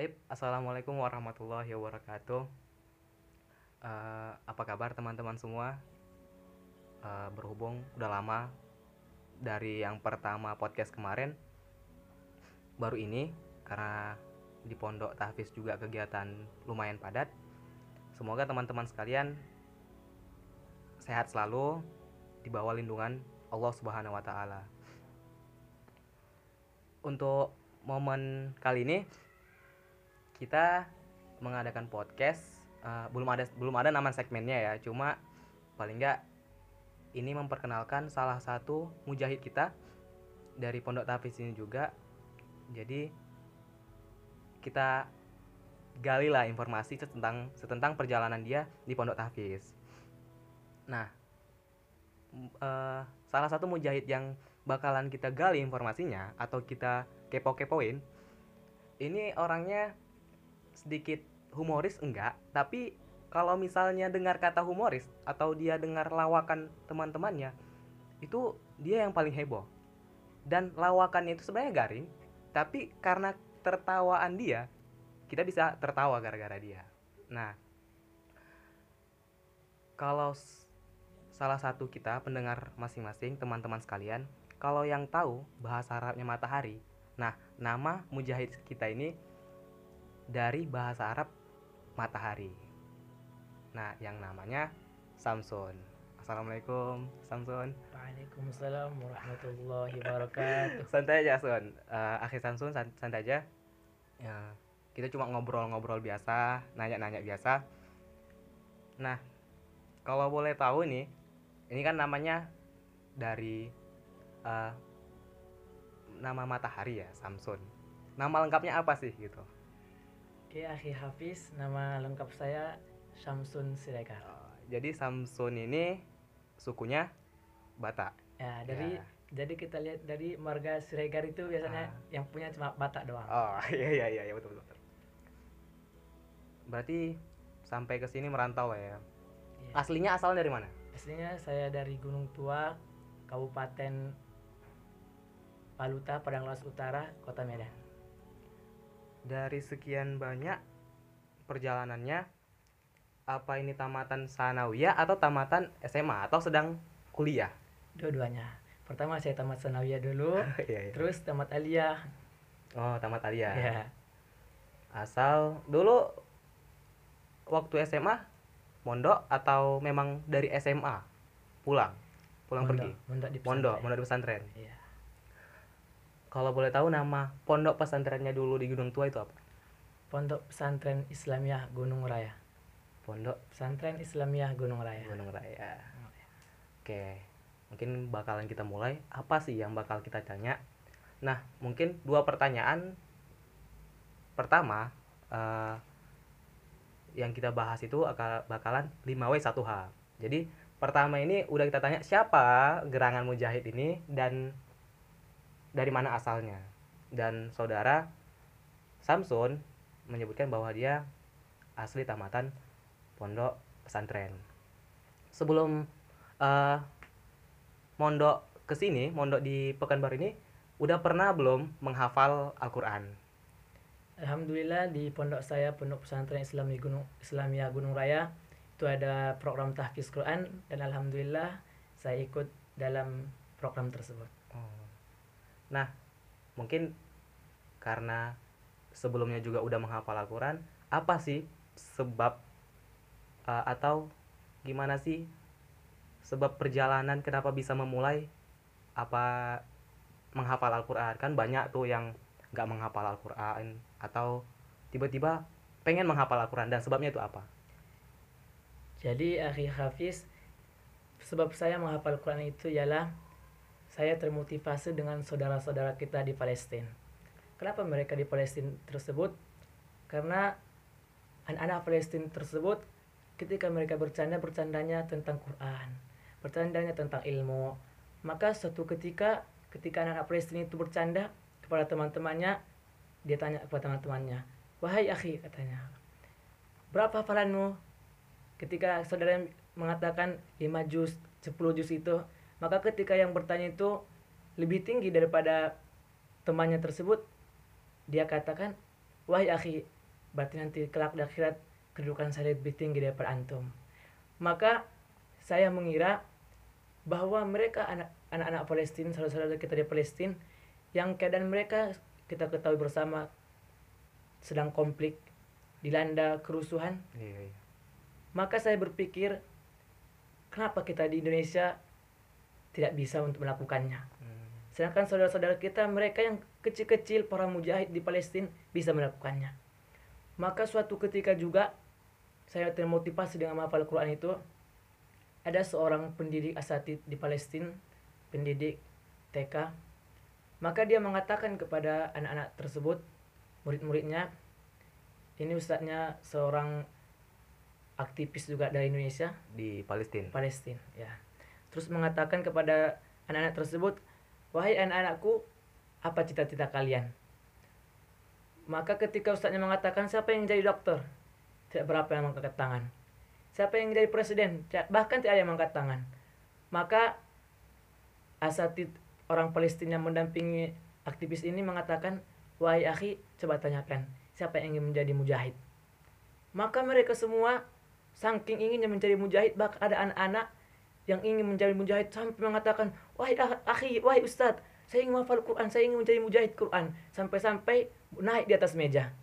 Baik, assalamualaikum warahmatullahi wabarakatuh. Eh, apa kabar teman-teman semua? Eh, berhubung udah lama dari yang pertama podcast kemarin, baru ini karena di pondok tahfiz juga kegiatan lumayan padat. Semoga teman-teman sekalian sehat selalu di bawah lindungan Allah Subhanahu wa taala. Untuk momen kali ini kita mengadakan podcast uh, belum ada belum ada nama segmennya ya cuma paling nggak ini memperkenalkan salah satu mujahid kita dari pondok tahfiz ini juga. Jadi kita gali lah informasi tentang tentang perjalanan dia di pondok tahfiz nah uh, salah satu mujahid yang bakalan kita gali informasinya atau kita kepo-kepoin ini orangnya sedikit humoris enggak. Tapi kalau misalnya dengar kata humoris atau dia dengar lawakan teman-temannya itu dia yang paling heboh. Dan lawakannya itu sebenarnya garing tapi karena tertawaan dia kita bisa tertawa gara-gara dia. Nah kalau salah satu kita pendengar masing-masing teman-teman sekalian kalau yang tahu bahasa Arabnya matahari nah nama mujahid kita ini dari bahasa Arab matahari. Nah, yang namanya Samson. Assalamualaikum, Samson. Waalaikumsalam warahmatullahi wabarakatuh. santai aja, Sun. Uh, akhir Samson, santai aja. Ya, kita cuma ngobrol-ngobrol biasa, nanya-nanya biasa. Nah, kalau boleh tahu nih, ini kan namanya dari uh, nama matahari ya, Samson. Nama lengkapnya apa sih gitu? Oke, Akhi Hafiz, nama lengkap saya Samsun Siregar. Oh, jadi Samsun ini sukunya Batak. Ya, dari ya. jadi kita lihat dari marga Siregar itu biasanya ah. yang punya cuma Batak doang. Oh, iya iya iya, iya betul betul. Berarti sampai ke sini merantau ya. ya. Aslinya asal dari mana? Aslinya saya dari Gunung Tua, Kabupaten Paluta, Padang Lawas Utara, Kota Medan dari sekian banyak perjalanannya apa ini tamatan sanawiyah atau tamatan SMA atau sedang kuliah? Dua-duanya. Pertama saya tamat sanawiyah dulu, iya, iya. terus tamat aliyah. Oh, tamat aliyah. Iya. Asal dulu waktu SMA mondok atau memang dari SMA pulang? Pulang mondok, pergi. Mondok di pesantren. Mondok, mondok di pesantren. Iya kalau boleh tahu nama pondok pesantrennya dulu di Gunung Tua itu apa? Pondok Pesantren Islamiyah Gunung Raya. Pondok Pesantren Islamiyah Gunung Raya. Gunung Raya. Oke, mungkin bakalan kita mulai. Apa sih yang bakal kita tanya? Nah, mungkin dua pertanyaan. Pertama, uh, yang kita bahas itu bakalan 5W 1H. Jadi, pertama ini udah kita tanya siapa gerangan mujahid ini dan dari mana asalnya dan saudara Samsun menyebutkan bahwa dia asli tamatan pondok pesantren sebelum uh, mondok ke sini mondok di Pekanbaru ini udah pernah belum menghafal Al-Quran Alhamdulillah di pondok saya pondok pesantren Islami Gunung Islamia Gunung Raya itu ada program tahfiz Quran dan alhamdulillah saya ikut dalam program tersebut. Oh. Nah, mungkin karena sebelumnya juga udah menghafal Al-Quran, apa sih sebab uh, atau gimana sih sebab perjalanan kenapa bisa memulai apa menghafal Al-Quran? Kan banyak tuh yang nggak menghafal Al-Quran atau tiba-tiba pengen menghafal Al-Quran dan sebabnya itu apa? Jadi akhi Hafiz sebab saya menghafal Al-Quran itu ialah saya termotivasi dengan saudara-saudara kita di Palestina. Kenapa mereka di Palestina tersebut? Karena anak-anak Palestina tersebut ketika mereka bercanda bercandanya tentang Quran, bercandanya tentang ilmu. Maka suatu ketika ketika anak-anak Palestina itu bercanda kepada teman-temannya, dia tanya kepada teman-temannya, "Wahai akhi," katanya, "berapa hafalanmu?" Ketika saudara mengatakan 5 juz, 10 juz itu, maka ketika yang bertanya itu lebih tinggi daripada temannya tersebut dia katakan wahai akhi berarti nanti kelak di akhirat kedudukan saya lebih tinggi daripada antum maka saya mengira bahwa mereka anak anak-anak Palestina saudara-saudara kita di Palestina yang keadaan mereka kita ketahui bersama sedang konflik dilanda kerusuhan Iya, iya. maka saya berpikir kenapa kita di Indonesia tidak bisa untuk melakukannya. Hmm. sedangkan saudara-saudara kita mereka yang kecil-kecil para mujahid di Palestina bisa melakukannya. Maka suatu ketika juga saya termotivasi dengan menghafal Quran itu ada seorang pendidik asatid di Palestina pendidik TK maka dia mengatakan kepada anak-anak tersebut murid-muridnya ini ustadznya seorang aktivis juga dari Indonesia. Di Palestina Palestina ya terus mengatakan kepada anak-anak tersebut wahai anak-anakku apa cita-cita kalian? Maka ketika ustadznya mengatakan siapa yang jadi dokter tidak berapa yang mengangkat tangan. Siapa yang jadi presiden? Bahkan tidak ada yang mengangkat tangan. Maka asatid orang Palestina mendampingi aktivis ini mengatakan wahai akhi coba tanyakan siapa yang ingin menjadi mujahid? Maka mereka semua saking inginnya menjadi mujahid bahkan ada anak-anak yang ingin menjadi mujahid sampai mengatakan wahai ah- akhi wahai ustadz saya ingin menghafal Quran saya ingin menjadi mujahid Quran sampai-sampai naik di atas meja.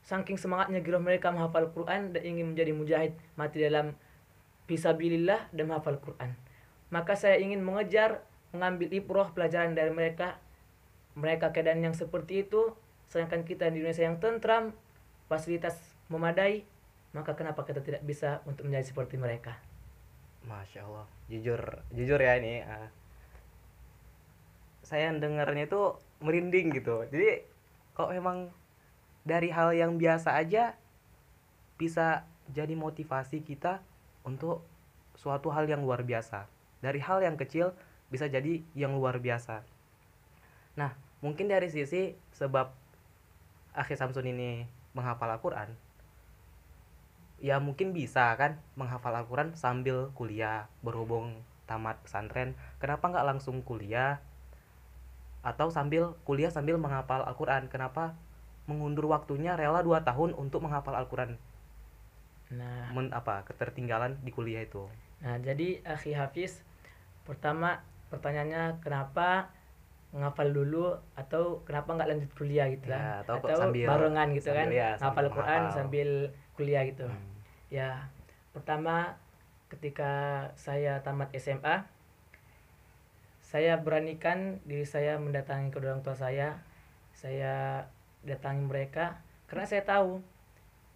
Saking semangatnya giroh mereka menghafal Quran dan ingin menjadi mujahid mati dalam fisabilillah dan menghafal Quran. Maka saya ingin mengejar mengambil ibroh pelajaran dari mereka mereka keadaan yang seperti itu sedangkan kita di Indonesia yang tentram fasilitas memadai maka kenapa kita tidak bisa untuk menjadi seperti mereka Masya Allah, jujur, jujur ya ini. ah. saya dengarnya itu merinding gitu. Jadi kok memang dari hal yang biasa aja bisa jadi motivasi kita untuk suatu hal yang luar biasa. Dari hal yang kecil bisa jadi yang luar biasa. Nah, mungkin dari sisi sebab Akhir Samsun ini menghafal Al-Quran, ya mungkin bisa kan menghafal Al-Quran sambil kuliah berhubung tamat pesantren. Kenapa nggak langsung kuliah? Atau sambil kuliah sambil menghafal Al-Quran? Kenapa mengundur waktunya rela 2 tahun untuk menghafal Al-Quran? Nah. Men, apa ketertinggalan di kuliah itu? Nah, jadi akhi Hafiz, pertama pertanyaannya kenapa ngafal dulu atau kenapa nggak lanjut kuliah gitu Ya, lah atau kok sambil- barengan gitu kan? sambil- ya, ngafal Quran sambil kuliah gitu. Hmm. Ya pertama ketika saya tamat SMA saya beranikan diri saya mendatangi kedua orang tua saya saya datangi mereka karena saya tahu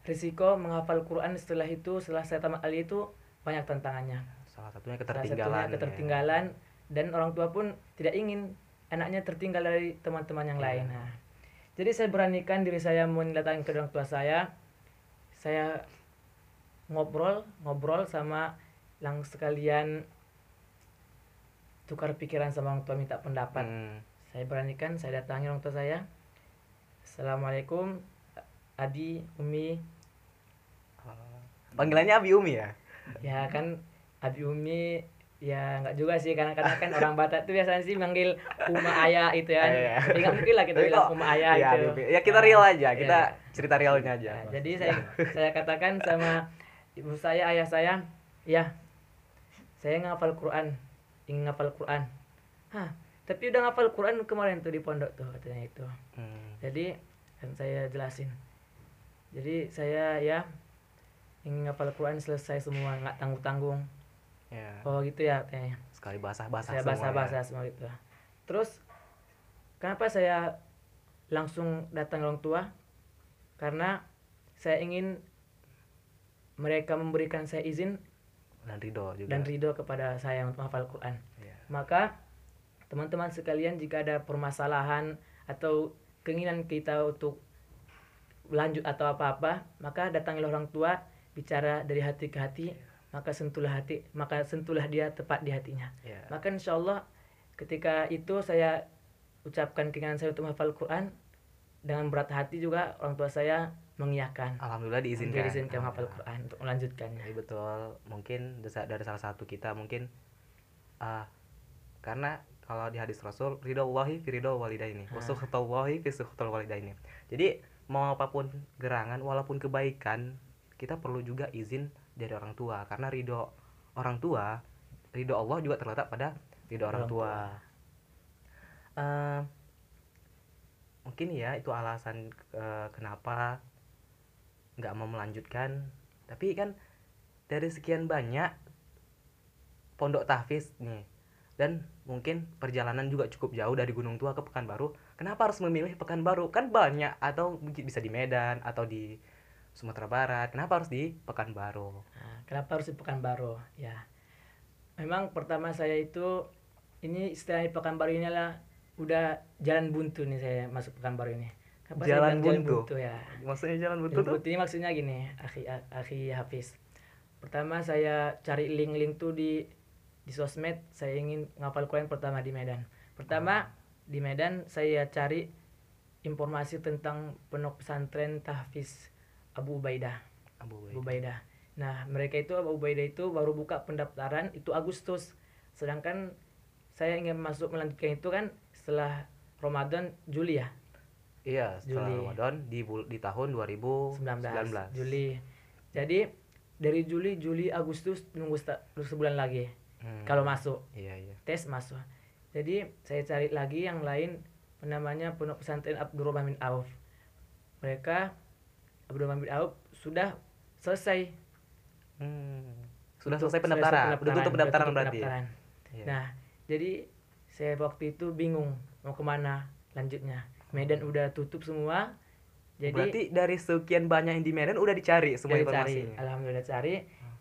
risiko menghafal Quran setelah itu setelah saya tamat ali itu banyak tantangannya salah satunya Salah ketertinggalan satunya ya. ketertinggalan dan orang tua pun tidak ingin anaknya tertinggal dari teman-teman yang Iya. lain. Nah, jadi saya beranikan diri saya mendatangi ke orang tua saya. Saya ngobrol, ngobrol sama lang sekalian tukar pikiran sama orang tua minta pendapat. Hmm. Saya beranikan saya datangi orang tua saya. Assalamualaikum Adi, Umi. Oh. panggilannya Abi Umi ya Ya kan Abi Umi ya nggak juga sih karena kadang kan orang Batak tuh biasanya sih manggil Uma Ayah itu ya. Iya. Nggak mungkin lah kita Tapi bilang Uma Ayah ya, itu. Abi- ya kita real aja Iya. kita cerita realnya aja Nah, jadi saya saya katakan sama ibu saya, ayah saya, ya saya ngapal Quran, ingin ngapal Quran. Hah, tapi udah ngapal Quran kemarin tuh di pondok tuh katanya itu. Hmm. Jadi kan saya jelasin. Jadi saya ya ingin ngapal Quran selesai semua nggak tanggung tanggung. ya Oh gitu ya katanya. sekali basah-basah saya semua ya. basah-basah semua itu. Terus kenapa saya langsung datang orang tua? Karena saya ingin mereka memberikan saya izin dan ridho juga dan ridho kepada saya untuk menghafal Quran. Iya. Maka teman-teman sekalian jika ada permasalahan atau keinginan kita untuk lanjut atau apa-apa, maka datangilah orang tua, bicara dari hati ke hati, maka sentuhlah hati, maka sentuhlah dia tepat di hatinya. Iya. Maka insya Allah ketika itu saya ucapkan keinginan saya untuk menghafal Quran dengan berat hati juga orang tua saya mengiyakan. alhamdulillah diizinkan Diizinkan menghafal Ah. Quran untuk melanjutkannya. Jadi betul mungkin dari salah satu kita mungkin ah karena kalau di hadis Rasul ridho Allahi fi ridho walidaini Ah. wa sukhtullahi fi sukhtul walidaini. Jadi mau apa pun gerangan walaupun kebaikan kita perlu juga izin dari orang tua karena ridho orang tua ridho Allah juga terletak pada ridho orang Orang tua Eh, mungkin ya itu alasan eh, kenapa nggak mau melanjutkan tapi kan dari sekian banyak pondok tahfiz nih dan mungkin perjalanan juga cukup jauh dari Gunung Tua ke Pekanbaru kenapa harus memilih Pekanbaru kan banyak atau mungkin bisa di Medan atau di Sumatera Barat kenapa harus di Pekanbaru Nah, kenapa harus di Pekanbaru? Ya, memang pertama saya itu ini istilah di Pekanbaru ini adalah udah jalan buntu nih saya masuk Pekanbaru ini. Saya Jalan bilang buntu? ya. maksudnya jalan Jalan betul tuh buntu ini maksudnya gini, akhi akhi Hafiz. Pertama saya cari link-link tuh di di sosmed, saya ingin ngapal Quran pertama di Medan. Pertama di Medan saya cari informasi tentang pondok pesantren tahfiz Abu Ubaidah. Abu Abu Baik. Ubaidah. Nah, mereka itu Abu Ubaidah itu baru buka pendaftaran itu Agustus. Sedangkan saya ingin masuk melanjutkan itu kan setelah Ramadan Juli ya, iya setelah Juli. Ramadan di di tahun 2019 19, Juli. Jadi dari Juli, Juli, Agustus nunggu sebulan lagi. Hmm, Kalau masuk iya iya tes masuk. Jadi saya cari lagi yang lain namanya Pondok Pesantren Abdurrahman bin Auf. Mereka Abdurrahman bin Auf sudah selesai Hmm. sudah Untuk- selesai sudah pendaftaran selesai udah tutup pendaftaran berarti ya? pendaftaran. Iya. Nah, jadi saya waktu itu bingung mau ke mana lanjutnya. Medan udah tutup semua. Jadi berarti dari sekian banyak yang di Medan udah dicari semua udah cari, informasinya alhamdulillah cari.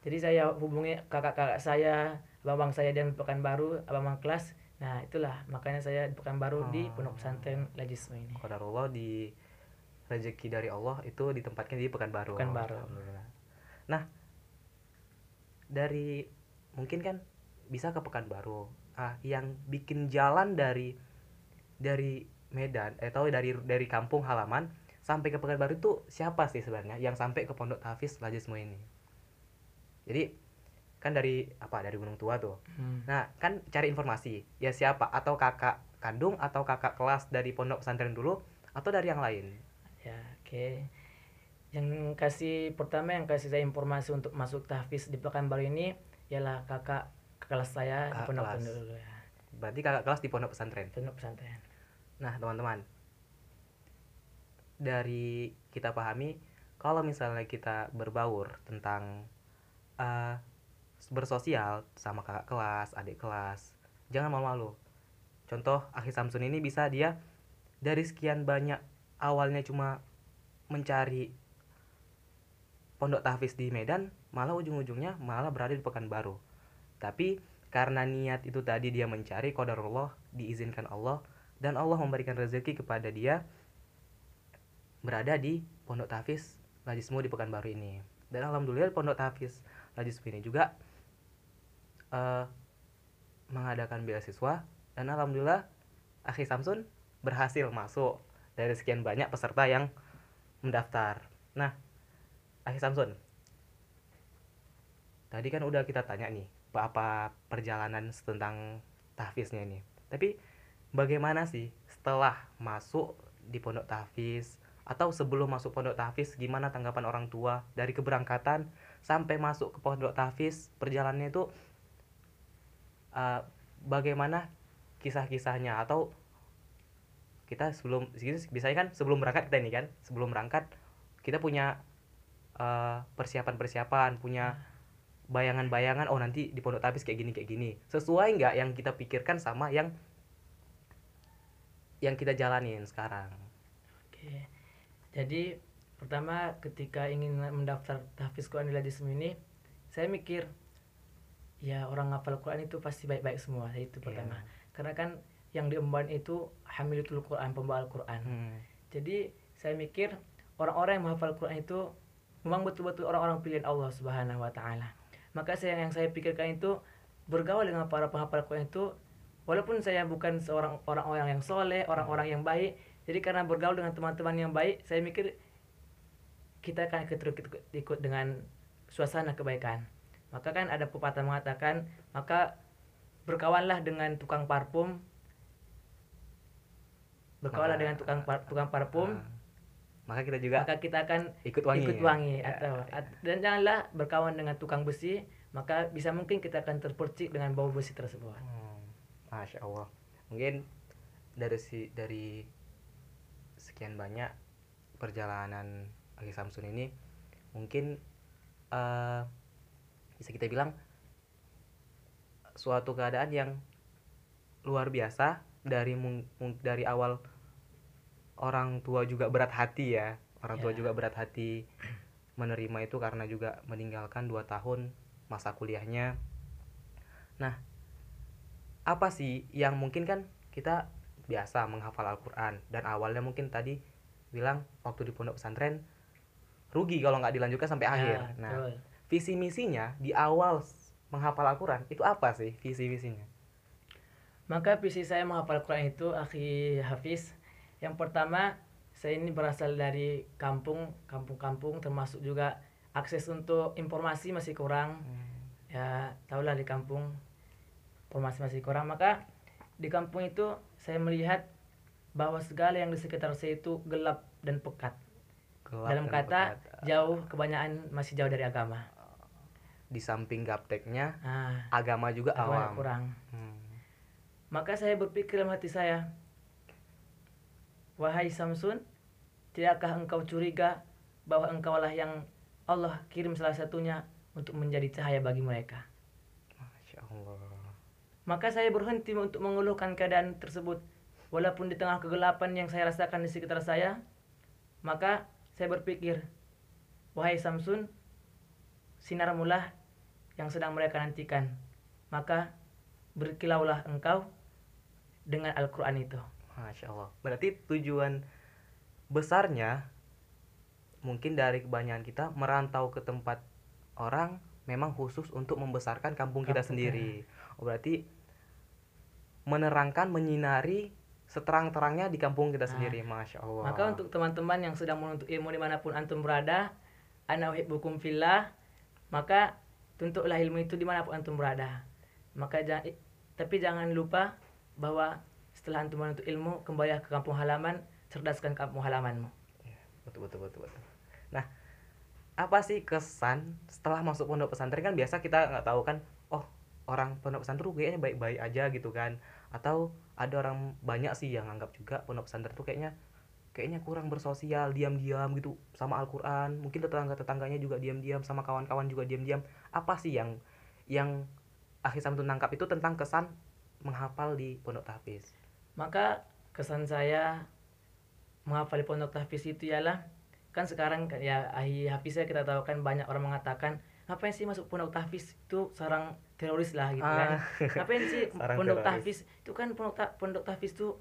Jadi saya hubungi kakak-kakak saya, abang-abang saya dan Pekanbaru, abang-abang kelas. Nah, itulah makanya saya di Pekanbaru di Oh. Pondok Pesantren Lajisme ini. Qadarullah di rezeki dari Allah itu ditempatkan di Pekanbaru. Pekanbaru. Alhamdulillah. Nah, dari mungkin kan bisa ke Pekanbaru. Ah, yang bikin jalan dari dari Medan, eh tahu dari dari kampung halaman sampai ke Pekanbaru itu siapa sih sebenarnya yang sampai ke Pondok Hafiz Lajisme ini? Jadi kan dari apa dari Gunung Tua tuh. Hmm. Nah, kan cari informasi. Ya siapa? Atau kakak kandung atau kakak kelas dari pondok pesantren dulu atau dari yang lain? Ya, oke. Yang kasih pertama yang kasih saya informasi untuk masuk tahfiz di Pekanbaru ini ialah kakak kelas saya di Kakak Pondok kelas. Pesantren dulu ya. Berarti kakak kelas di pondok pesantren. Pondok Pesantren. Nah, teman-teman. Dari kita pahami kalau misalnya kita berbaur tentang eh, bersosial sama kakak kelas, adik kelas, jangan malu-malu. Contoh Akhi Samsun ini bisa dia dari sekian banyak awalnya cuma mencari pondok tahfiz di Medan, malah ujung-ujungnya malah berada di Pekanbaru. Tapi karena niat itu tadi dia mencari qadarullah diizinkan Allah dan Allah memberikan rezeki kepada dia berada di pondok tahfiz Lajismu di Pekanbaru ini. Dan alhamdulillah pondok tahfiz Lajismu ini juga eh, mengadakan beasiswa dan alhamdulillah Akhi Samsun berhasil masuk dari sekian banyak peserta yang mendaftar. Nah, Akhi Samsun, tadi kan udah kita tanya nih apa perjalanan tentang tahfiznya ini. Tapi bagaimana sih setelah masuk di pondok tahfiz atau sebelum masuk pondok tahfiz gimana tanggapan orang tua dari keberangkatan sampai masuk ke pondok tahfiz? Perjalanannya itu eh, bagaimana kisah-kisahnya? Atau kita sebelum biasanya kan sebelum berangkat kita ini kan sebelum berangkat kita punya eh, persiapan-persiapan punya bayangan-bayangan oh nanti di pondok tahfiz kayak gini kayak gini. Sesuai nggak yang kita pikirkan sama yang yang kita jalanin sekarang Oke. Jadi pertama ketika ingin mendaftar tahfiz Quran di Lajisme ini, saya mikir ya orang hafal Quran itu pasti baik-baik semua itu Iya. pertama. Karena kan yang diemban itu hamilatul Quran, pembawa Al-Quran. Hmm. Jadi saya mikir orang-orang yang menghafal Quran itu memang betul-betul orang-orang pilihan Allah Subhanahu wa taala. Maka saya yang saya pikirkan itu bergaul dengan para penghafal Quran itu walaupun saya bukan seorang orang-orang yang soleh, orang-orang yang baik, jadi karena bergaul dengan teman-teman yang baik, saya mikir kita akan ikut, ikut, ikut dengan suasana kebaikan. Maka kan ada pepatah mengatakan, maka berkawanlah dengan tukang parfum, berkawanlah dengan tukang par- tukang parfum, Ah, maka kita juga maka kita akan ikut wangi ikut ya? wangi Ya, atau ya. at- dan janganlah berkawan dengan tukang besi maka bisa mungkin kita akan terpercik dengan bau besi tersebut Hmm, Masya Allah. Mungkin dari si dari sekian banyak perjalanan Aki Samsun ini mungkin eh, bisa kita bilang suatu keadaan yang luar biasa dari mung- mung- dari awal orang tua juga berat hati ya orang tua Ya. juga berat hati menerima itu karena juga meninggalkan dua tahun masa kuliahnya nah apa sih yang mungkin kan kita biasa menghafal Al-Quran dan awalnya mungkin tadi bilang waktu di pondok pesantren rugi kalau nggak dilanjutkan sampai akhir Ya, nah betul. visi misinya di awal menghafal Al-Quran itu apa sih visi misinya Maka visi saya menghafal Quran itu akhi Hafiz. Yang pertama, saya ini berasal dari kampung, kampung-kampung termasuk juga akses untuk informasi masih kurang. Ya, tahulah di kampung informasi masih kurang. Maka di kampung itu saya melihat bahwa segala yang di sekitar saya itu gelap dan pekat. Gelap Dalam dan kata pekat. jauh kebanyakan masih jauh dari agama. di samping gapteknya Nah, agama juga agama awam kurang. Hmm. Maka saya berpikir dalam hati saya, Wahai Samsun, tidakkah engkau curiga bahwa engkaulah yang Allah kirim salah satunya untuk menjadi cahaya bagi mereka? Masya Allah Maka saya berhenti untuk mengeluhkan keadaan tersebut. Walaupun di tengah kegelapan yang saya rasakan di sekitar saya, maka saya berpikir, Wahai Samsun, sinar mulah yang sedang mereka nantikan. Maka berkilaulah engkau dengan Al-Quran itu. Masya Allah. Berarti tujuan besarnya mungkin dari kebanyakan kita merantau ke tempat orang memang khusus untuk membesarkan kampung kita Kampung, sendiri. Oh, berarti menerangkan, menyinari seterang-terangnya di kampung kita Ah. sendiri. Masya Allah. Maka untuk teman-teman yang sedang menuntut ilmu di mana pun antum berada, ana uhibbukum fillah, maka tuntutlah ilmu itu di mana pun antum berada. Maka jangan, tapi jangan lupa bahwa setelah antum menuntut ilmu, kembali ke kampung halaman, cerdaskan kampung halamanmu. betul betul betul betul. Nah, apa sih kesan setelah masuk pondok pesantren kan biasa kita nggak tahu kan, oh orang pondok pesantren kayaknya baik-baik aja gitu kan, atau ada orang banyak sih yang anggap juga pondok pesantren tuh kayaknya kayaknya kurang bersosial, diam-diam gitu sama Al-Qur'an, mungkin tetangga-tetangganya juga diam-diam sama kawan-kawan juga diam-diam. Apa sih yang yang akhir sampai nangkap itu tentang kesan menghafal di pondok tahfiz? Maka kesan saya menghafal di pondok tahfiz itu ialah kan sekarang ya ahli hafiznya kita tahu kan banyak orang mengatakan ngapain sih masuk pondok tahfiz itu sarang teroris lah gitu kan Ah. ngapain sih pondok tahfiz itu kan pondok ta- pondok tahfiz itu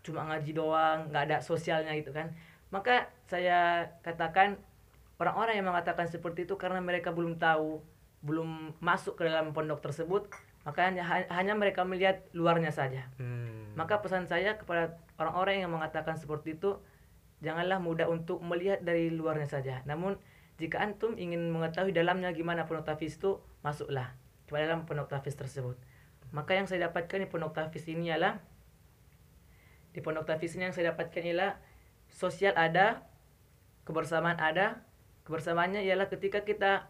cuma ngaji doang nggak ada sosialnya gitu kan maka saya katakan orang-orang yang mengatakan seperti itu karena mereka belum tahu belum masuk ke dalam pondok tersebut maka hanya, hanya mereka melihat luarnya saja Hmm. maka pesan saya kepada orang-orang yang mengatakan seperti itu, janganlah mudah untuk melihat dari luarnya saja. Namun jika antum ingin mengetahui dalamnya gimana pondok tahfiz itu, masuklah ke dalam pondok tahfiz tersebut. Maka yang saya dapatkan di pondok tahfiz ini ialah di pondok ini yang saya dapatkan ialah sosial ada, kebersamaan ada. Kebersamaannya ialah ketika kita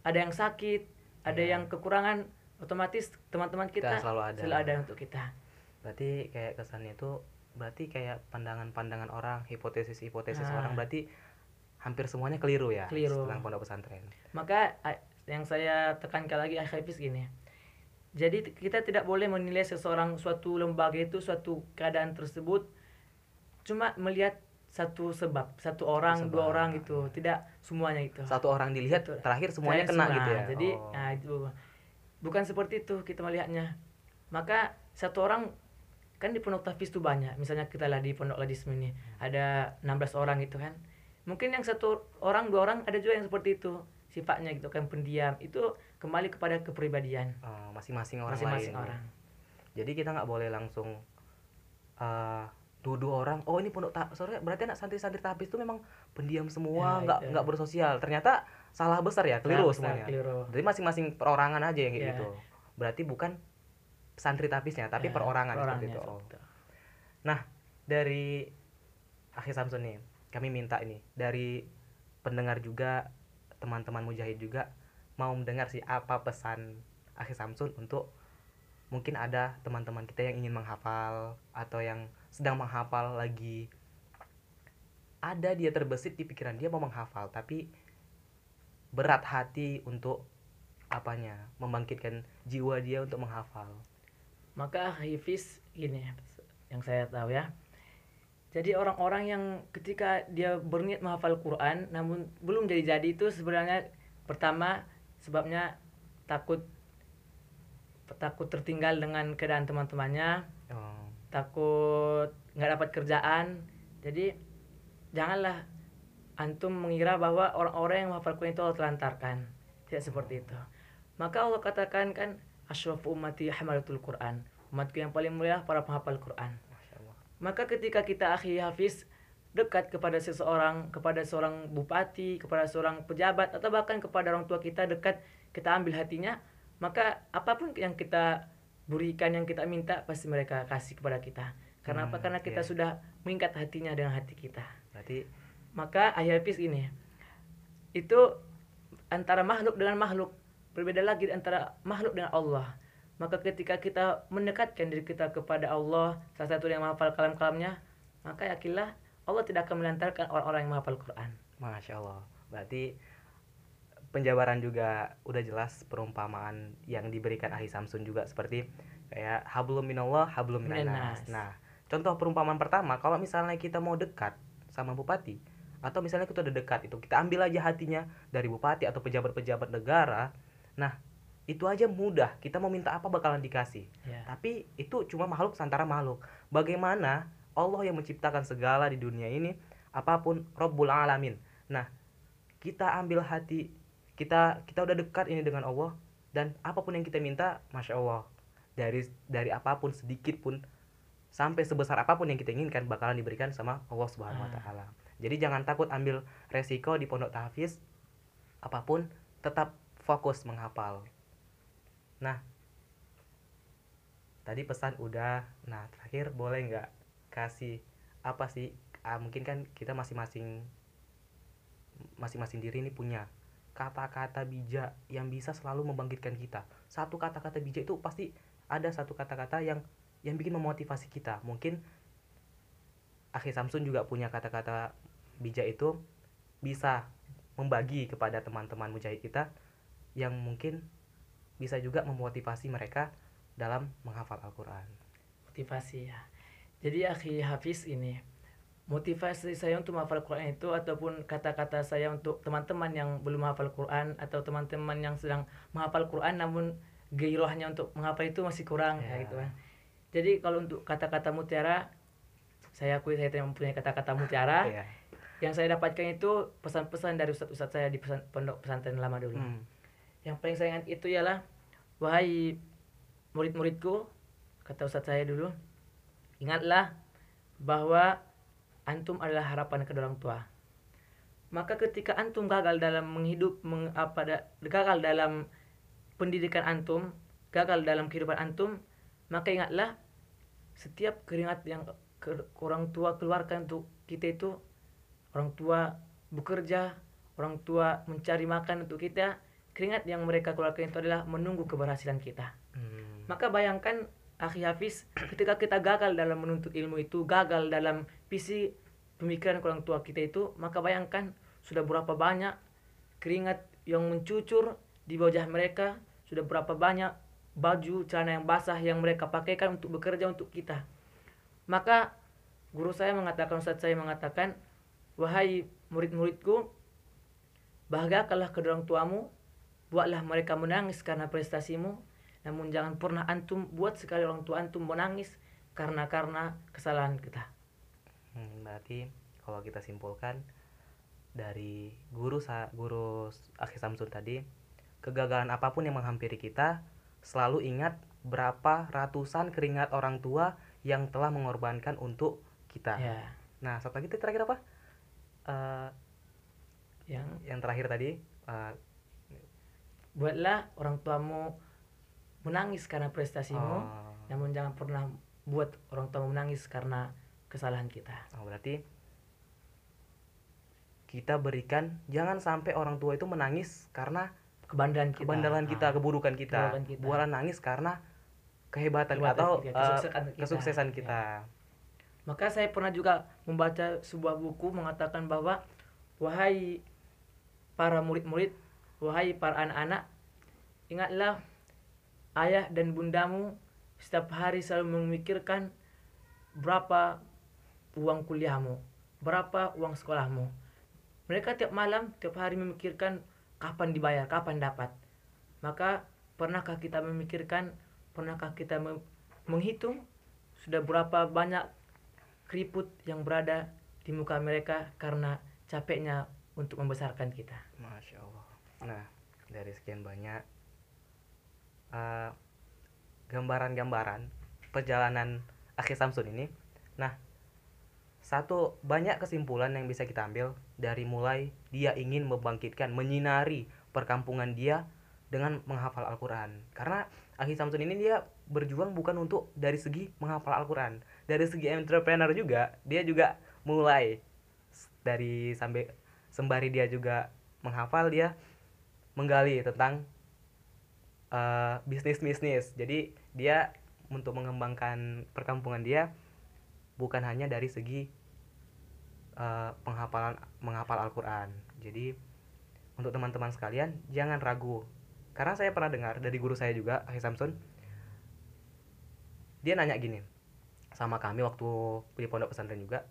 ada yang sakit, ada Ya. yang kekurangan, otomatis teman-teman Kita kita, selalu ada. selalu ada untuk kita. berarti kayak kesannya itu berarti kayak pandangan-pandangan orang hipotesis-hipotesis Ah. orang berarti hampir semuanya keliru ya Keliru. tentang pondok pesantren Maka yang saya tekankan lagi Hafiz gini. Jadi kita tidak boleh menilai seseorang suatu lembaga itu suatu keadaan tersebut cuma melihat satu sebab, satu orang, sebab. dua orang gitu, tidak semuanya itu. satu orang dilihat Betul. terakhir semuanya Saya kena semua. gitu ya Jadi Oh. nah, itu bukan seperti itu kita melihatnya. Maka satu orang kan di pondok tahfiz itu banyak. Misalnya kita lah di pondok ladisme ini ada 16 orang gitu kan. Mungkin yang satu orang dua orang ada juga yang seperti itu sifatnya gitu kan pendiam itu kembali kepada kepribadian Oh, masing-masing orang masing-masing lain orang. jadi kita nggak boleh langsung eh dua orang oh ini pondok tak sorry berarti anak santri-santri tahfiz itu memang pendiam semua Ya, nggak itu. nggak bersosial ternyata salah besar ya keliru Nah, semuanya keliru. jadi masing-masing perorangan aja yang kayak Ya. gitu berarti bukan santri tahfiznya tapi Ya, perorangan seperti perorangannya itu Oh. itu. dari akhir Samsun nih kami minta ini dari pendengar juga teman-teman mujahid juga mau mendengar sih apa pesan Akhi Samsun untuk mungkin ada teman-teman kita yang ingin menghafal atau yang sedang menghafal lagi. Ada dia terbesit di pikiran dia mau menghafal tapi berat hati untuk apanya membangkitkan jiwa dia untuk menghafal. Maka Hafiz gini yang saya tahu ya jadi orang-orang yang ketika dia berniat menghafal Quran namun belum jadi-jadi itu sebenarnya pertama sebabnya takut takut tertinggal dengan keadaan teman-temannya oh, takut nggak dapat kerjaan. Jadi janganlah antum mengira bahwa orang-orang yang menghafal Quran itu Allah telantarkan. Tidak seperti itu. Maka Allah katakan kan asyrafu ummati hamalatul Quran. Umatku yang paling mulia para penghafal Quran. Maka ketika kita akhi hafiz dekat kepada seseorang, kepada seorang bupati, kepada seorang pejabat atau bahkan kepada orang tua kita dekat, kita ambil hatinya, maka apa pun yang kita berikan, yang kita minta pasti mereka kasih kepada kita. Karena apa? Hmm, Karena kita iya. sudah mengikat hatinya dengan hati kita. berarti Maka akhi hafiz ini itu antara makhluk dengan makhluk berbeda lagi antara makhluk dengan Allah. Maka ketika kita mendekatkan diri kita kepada Allah, salah satu yang menghafal kalam-kalamnya, maka yakinlah Allah tidak akan melantarkan orang-orang yang menghafal Quran. Masya Allah. Berarti penjabaran juga udah jelas perumpamaan yang diberikan Ahi Samsun juga seperti kayak hablum minallah hablum minannas. Nah, contoh perumpamaan pertama kalau misalnya kita mau dekat sama bupati atau misalnya kita udah dekat itu kita ambil aja hatinya dari bupati atau pejabat-pejabat negara. Nah, itu aja mudah. Kita mau minta apa bakalan dikasih. Ya. Tapi itu cuma makhluk antara makhluk. Bagaimana Allah yang menciptakan segala di dunia ini, apa pun Rabbul Alamin. Nah, kita ambil hati kita kita udah dekat ini dengan Allah dan apa pun yang kita minta, masya Allah dari dari apa pun sedikit pun sampai sebesar apa pun yang kita inginkan bakalan diberikan sama Allah Subhanahu Wa Ah. Taala. Jadi jangan takut ambil resiko di pondok tahfiz apa pun tetap fokus menghafal. Nah, tadi pesan udah. Nah, terakhir boleh nggak kasih apa sih? Ah, mungkin kan kita masing-masing masing-masing diri ini punya kata-kata bijak yang bisa selalu membangkitkan kita. Satu kata-kata bijak itu pasti ada satu kata-kata yang yang bikin memotivasi kita. Mungkin Akhi Samsun juga punya kata-kata bijak itu bisa membagi kepada teman-teman mujahid kita yang mungkin bisa juga memotivasi mereka dalam menghafal Al-Quran. motivasi ya. Jadi akhi Hafiz ini motivasi saya untuk menghafal Quran itu ataupun kata-kata saya untuk teman-teman yang belum menghafal Quran atau teman-teman yang sedang menghafal Quran namun gairahnya untuk menghafal itu masih kurang Ya. ya gitu kan. Jadi kalau untuk kata-kata mutiara saya akui saya tidak mempunyai kata-kata mutiara. Iya. Yang saya dapatkan itu pesan-pesan dari ustadz-ustadz saya di pesan, pondok pesantren lama dulu. Hmm. Yang paling saya ingat itu ialah wahai murid-muridku kata ustadz saya dulu ingatlah bahwa antum adalah harapan kedua orang tua. Maka ketika antum gagal dalam menghidup meng, apa gagal dalam pendidikan antum gagal dalam kehidupan antum maka ingatlah setiap keringat yang ke, orang tua keluarkan untuk kita itu orang tua bekerja orang tua mencari makan untuk kita keringat yang mereka keluarkan itu adalah menunggu keberhasilan kita Hmm. maka bayangkan akhi Hafiz ketika kita gagal dalam menuntut ilmu itu gagal dalam visi pemikiran orang tua kita itu maka bayangkan sudah berapa banyak keringat yang mencucur di wajah mereka sudah berapa banyak baju celana yang basah yang mereka pakaikan untuk bekerja untuk kita maka guru saya mengatakan Ustaz saya mengatakan wahai murid-muridku bahagiakanlah kedua orang tuamu buatlah mereka menangis karena prestasimu namun jangan pernah antum buat sekali orang tua antum menangis karena karena kesalahan kita Hmm, berarti kalau kita simpulkan dari guru sa guru Akhi Samsun tadi, kegagalan apa pun yang menghampiri kita, selalu ingat berapa ratusan keringat orang tua yang telah mengorbankan untuk kita. ya Nah, satu lagi terakhir apa? Eh, yang yang terakhir tadi eh, buatlah orang tuamu menangis karena prestasimu oh, namun jangan pernah buat orang tuamu menangis karena kesalahan kita oh, berarti kita berikan jangan sampai orang tua itu menangis karena kebandalan kita kebandalan kita Ah, keburukan kita keburukan kita. bukan nangis karena kehebatan Kehebatan atau kita, eh, kesuksesan kita. kesuksesan Ya. kita Maka saya pernah juga membaca sebuah buku mengatakan bahwa wahai para murid-murid, wahai para anak-anak, ingatlah ayah dan bundamu setiap hari selalu memikirkan berapa uang kuliahmu, berapa uang sekolahmu. Mereka tiap malam, tiap hari memikirkan kapan dibayar, kapan dapat. Maka pernahkah kita memikirkan, pernahkah kita menghitung sudah berapa banyak keriput yang berada di muka mereka karena capeknya untuk membesarkan kita. masya allah nah dari sekian banyak eh, gambaran-gambaran perjalanan Akhi Samsun ini. Nah satu banyak kesimpulan yang bisa kita ambil dari mulai dia ingin membangkitkan menyinari perkampungan dia dengan menghafal Al-Quran. Karena Akhi Samsun ini dia berjuang bukan untuk dari segi menghafal Al-Quran. Dari segi entrepreneur juga dia juga mulai dari sampai sembari dia juga menghafal dia menggali tentang eh, bisnis-bisnis. Jadi dia untuk mengembangkan perkampungan dia bukan hanya dari segi eh, penghafalan menghafal Al-Quran. Jadi untuk teman-teman sekalian jangan ragu. Karena saya pernah dengar dari guru saya juga Akhi Samsun dia nanya gini sama kami waktu di pondok pesantren juga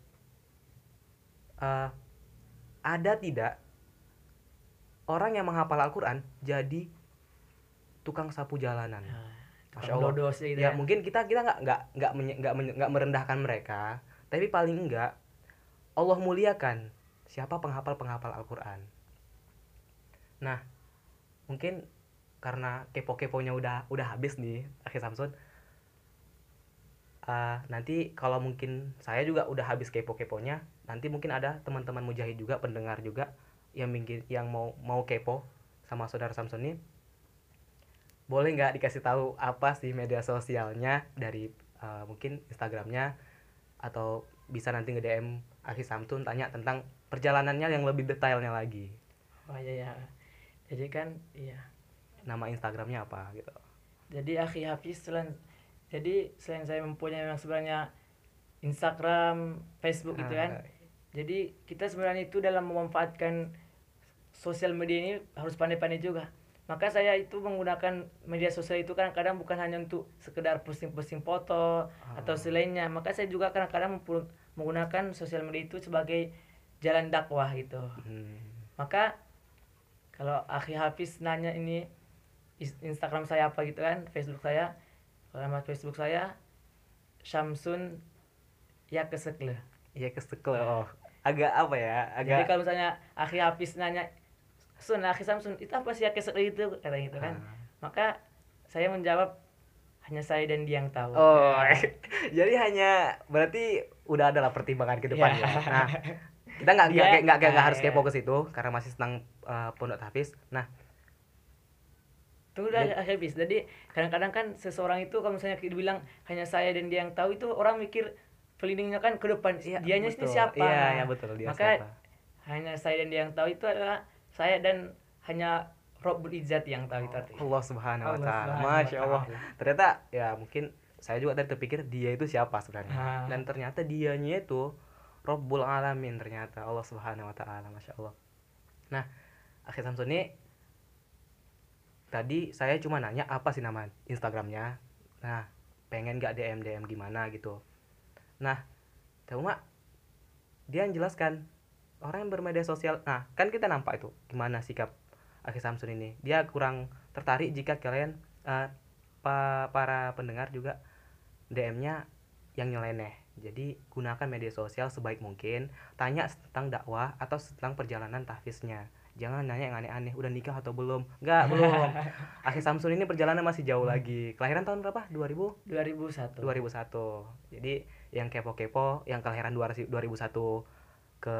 eh, ada tidak orang yang menghafal Al-Quran jadi tukang sapu jalanan Masya Allah. Dodos gitu ya ya. mungkin kita kita nggak nggak nggak nggak nggak merendahkan mereka tapi paling enggak Allah muliakan siapa penghafal penghafal Al-Quran nah mungkin karena kepo-keponya udah udah habis nih Akhir Samsun eh, nanti kalau mungkin saya juga udah habis kepo-keponya nanti mungkin ada teman-teman mujahid juga pendengar juga yang mungkin yang mau mau kepo sama saudara Samsun ini boleh nggak dikasih tahu apa sih media sosialnya dari eh, mungkin Instagramnya atau bisa nanti nge DM Aki Samsun tanya tentang perjalanannya yang lebih detailnya lagi Oh iya ya. Jadi kan iya. nama Instagramnya apa gitu Jadi Akhi Hafiz selain jadi selain saya mempunyai yang sebenarnya Instagram, Facebook gitu kan. Ah, Jadi kita sebenarnya itu dalam memanfaatkan sosial media ini harus pandai-pandai juga. Maka saya itu menggunakan media sosial itu kadang-kadang bukan hanya untuk sekedar posting-posting foto atau Ah. selainnya. Maka saya juga kadang-kadang menggunakan sosial media itu sebagai jalan dakwah gitu. hmm, Maka kalau Akhi Hafiz nanya ini Instagram saya apa gitu kan, Facebook saya, alamat Facebook saya Syamsun ya kesekle. iya kesekel oh agak apa ya Jadi agak kalau misalnya Akhi Hafiz nanya Sun, Akhi Samsun, itu apa sih ya kesekle itu? Kata gitu kan. Ah. Maka saya menjawab hanya saya dan dia yang tahu. oh Ya. jadi hanya berarti udah ada lah pertimbangan ke depannya Ya. nah kita nggak nggak kayak- nggak harus ya. kepo ke situ karena masih tentang eh, pondok tahfiz nah Tunggu dah Akhi Hafiz. Jadi kadang-kadang kan seseorang itu kalau misalnya dibilang hanya saya dan dia yang tahu itu orang mikir pelindungnya kan ke depan. iya, Dianya ini betul. siapa? iya iya betul dia Maka siapa hanya saya dan dia yang tahu itu adalah saya dan hanya Rabbul Izzat yang tahu itu artinya. Allah subhanahu wa ta'ala. Masya Allah. Ternyata ya mungkin Saya juga tadi terpikir dia itu siapa sebenarnya. Ah. Dan ternyata dianya itu Rabbul Alamin ternyata Allah subhanahu wa ta'ala Masya Allah. Nah Akhir Samsun ini Tadi saya cuma nanya apa sih nama Instagramnya? Nah pengen gak DM DM gimana gitu. Nah cuma Dia menjelaskan Orang yang bermedia sosial Nah kan kita nampak itu Gimana sikap Akhir Samsun ini. Dia kurang tertarik jika kalian eh, pa- para pendengar juga DM-nya yang nyeleneh. Jadi gunakan media sosial sebaik mungkin tanya tentang dakwah atau tentang perjalanan tahfiznya. Jangan nanya yang aneh-aneh udah nikah atau belum? Enggak belum. Akhir Samsun ini perjalanan masih jauh lagi. Kelahiran tahun berapa? 2000 2001. 2001 jadi yang kepo-kepo yang kelahiran 2001 ke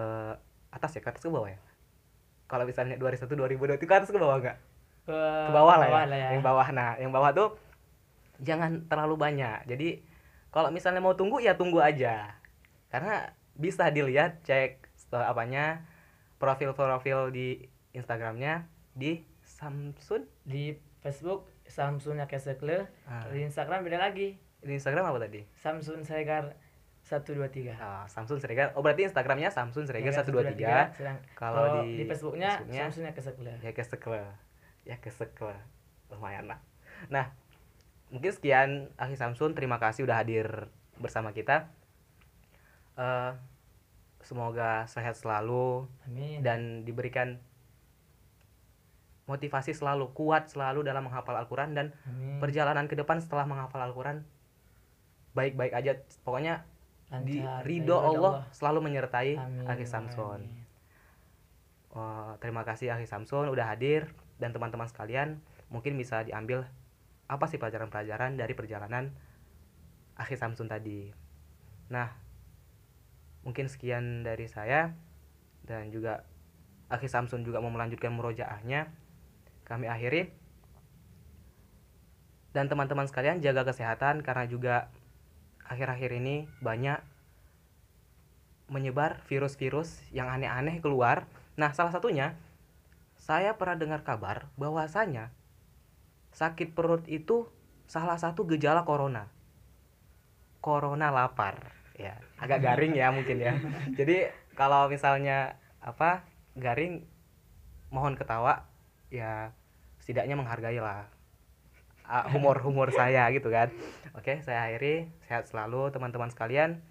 atas ya ke atas ke bawah ya kalau misalnya 2001 2002 itu ke atas ke bawah enggak Ke, ke bawah lah ya. lah ya. Yang bawah nah, yang bawah tuh jangan terlalu banyak. Jadi kalau misalnya mau tunggu ya tunggu aja. Karena bisa dilihat cek apanya profil-profil di Instagramnya di Samsun di Facebook Samsunnya Kesekle Ah. di Instagram beda lagi di Instagram apa tadi Samsun Segar 123 Ah, Samsun Siregar oh berarti Instagramnya Samsun Siregar Segar 123 sedang Kalau di di, Facebooknya, Facebooknya, Samsunnya Kesekle ya kesekle ya kesekle lumayan lah. Nah mungkin sekian Akhi Samsun terima kasih udah hadir bersama kita. Eh, semoga sehat selalu amin. dan diberikan motivasi selalu kuat selalu dalam menghafal Al-Quran dan amin. perjalanan ke depan setelah menghafal Al-Quran baik-baik aja. Pokoknya di Lancar, ridho ridho Allah selalu menyertai Amin, amin. Wah, terima kasih Akhi Samsun udah hadir dan teman-teman sekalian mungkin bisa diambil apa sih pelajaran-pelajaran dari perjalanan Akhi Samsun tadi. Nah, mungkin sekian dari saya dan juga Akhi Samsun juga mau melanjutkan murojaahnya. Kami akhiri. Dan teman-teman sekalian jaga kesehatan karena juga akhir-akhir ini banyak menyebar virus-virus yang aneh-aneh keluar. Nah, salah satunya saya pernah dengar kabar bahwasanya sakit perut itu salah satu gejala corona. Corona lapar. Ya, agak garing ya mungkin ya. Jadi kalau misalnya apa garing mohon ketawa ya setidaknya menghargai lah ah, humor-humor saya gitu kan. Oke, saya akhiri. Sehat selalu teman-teman sekalian.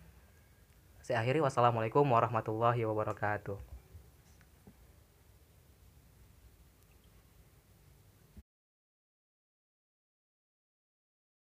Saya akhiri wassalamualaikum warahmatullahi wabarakatuh.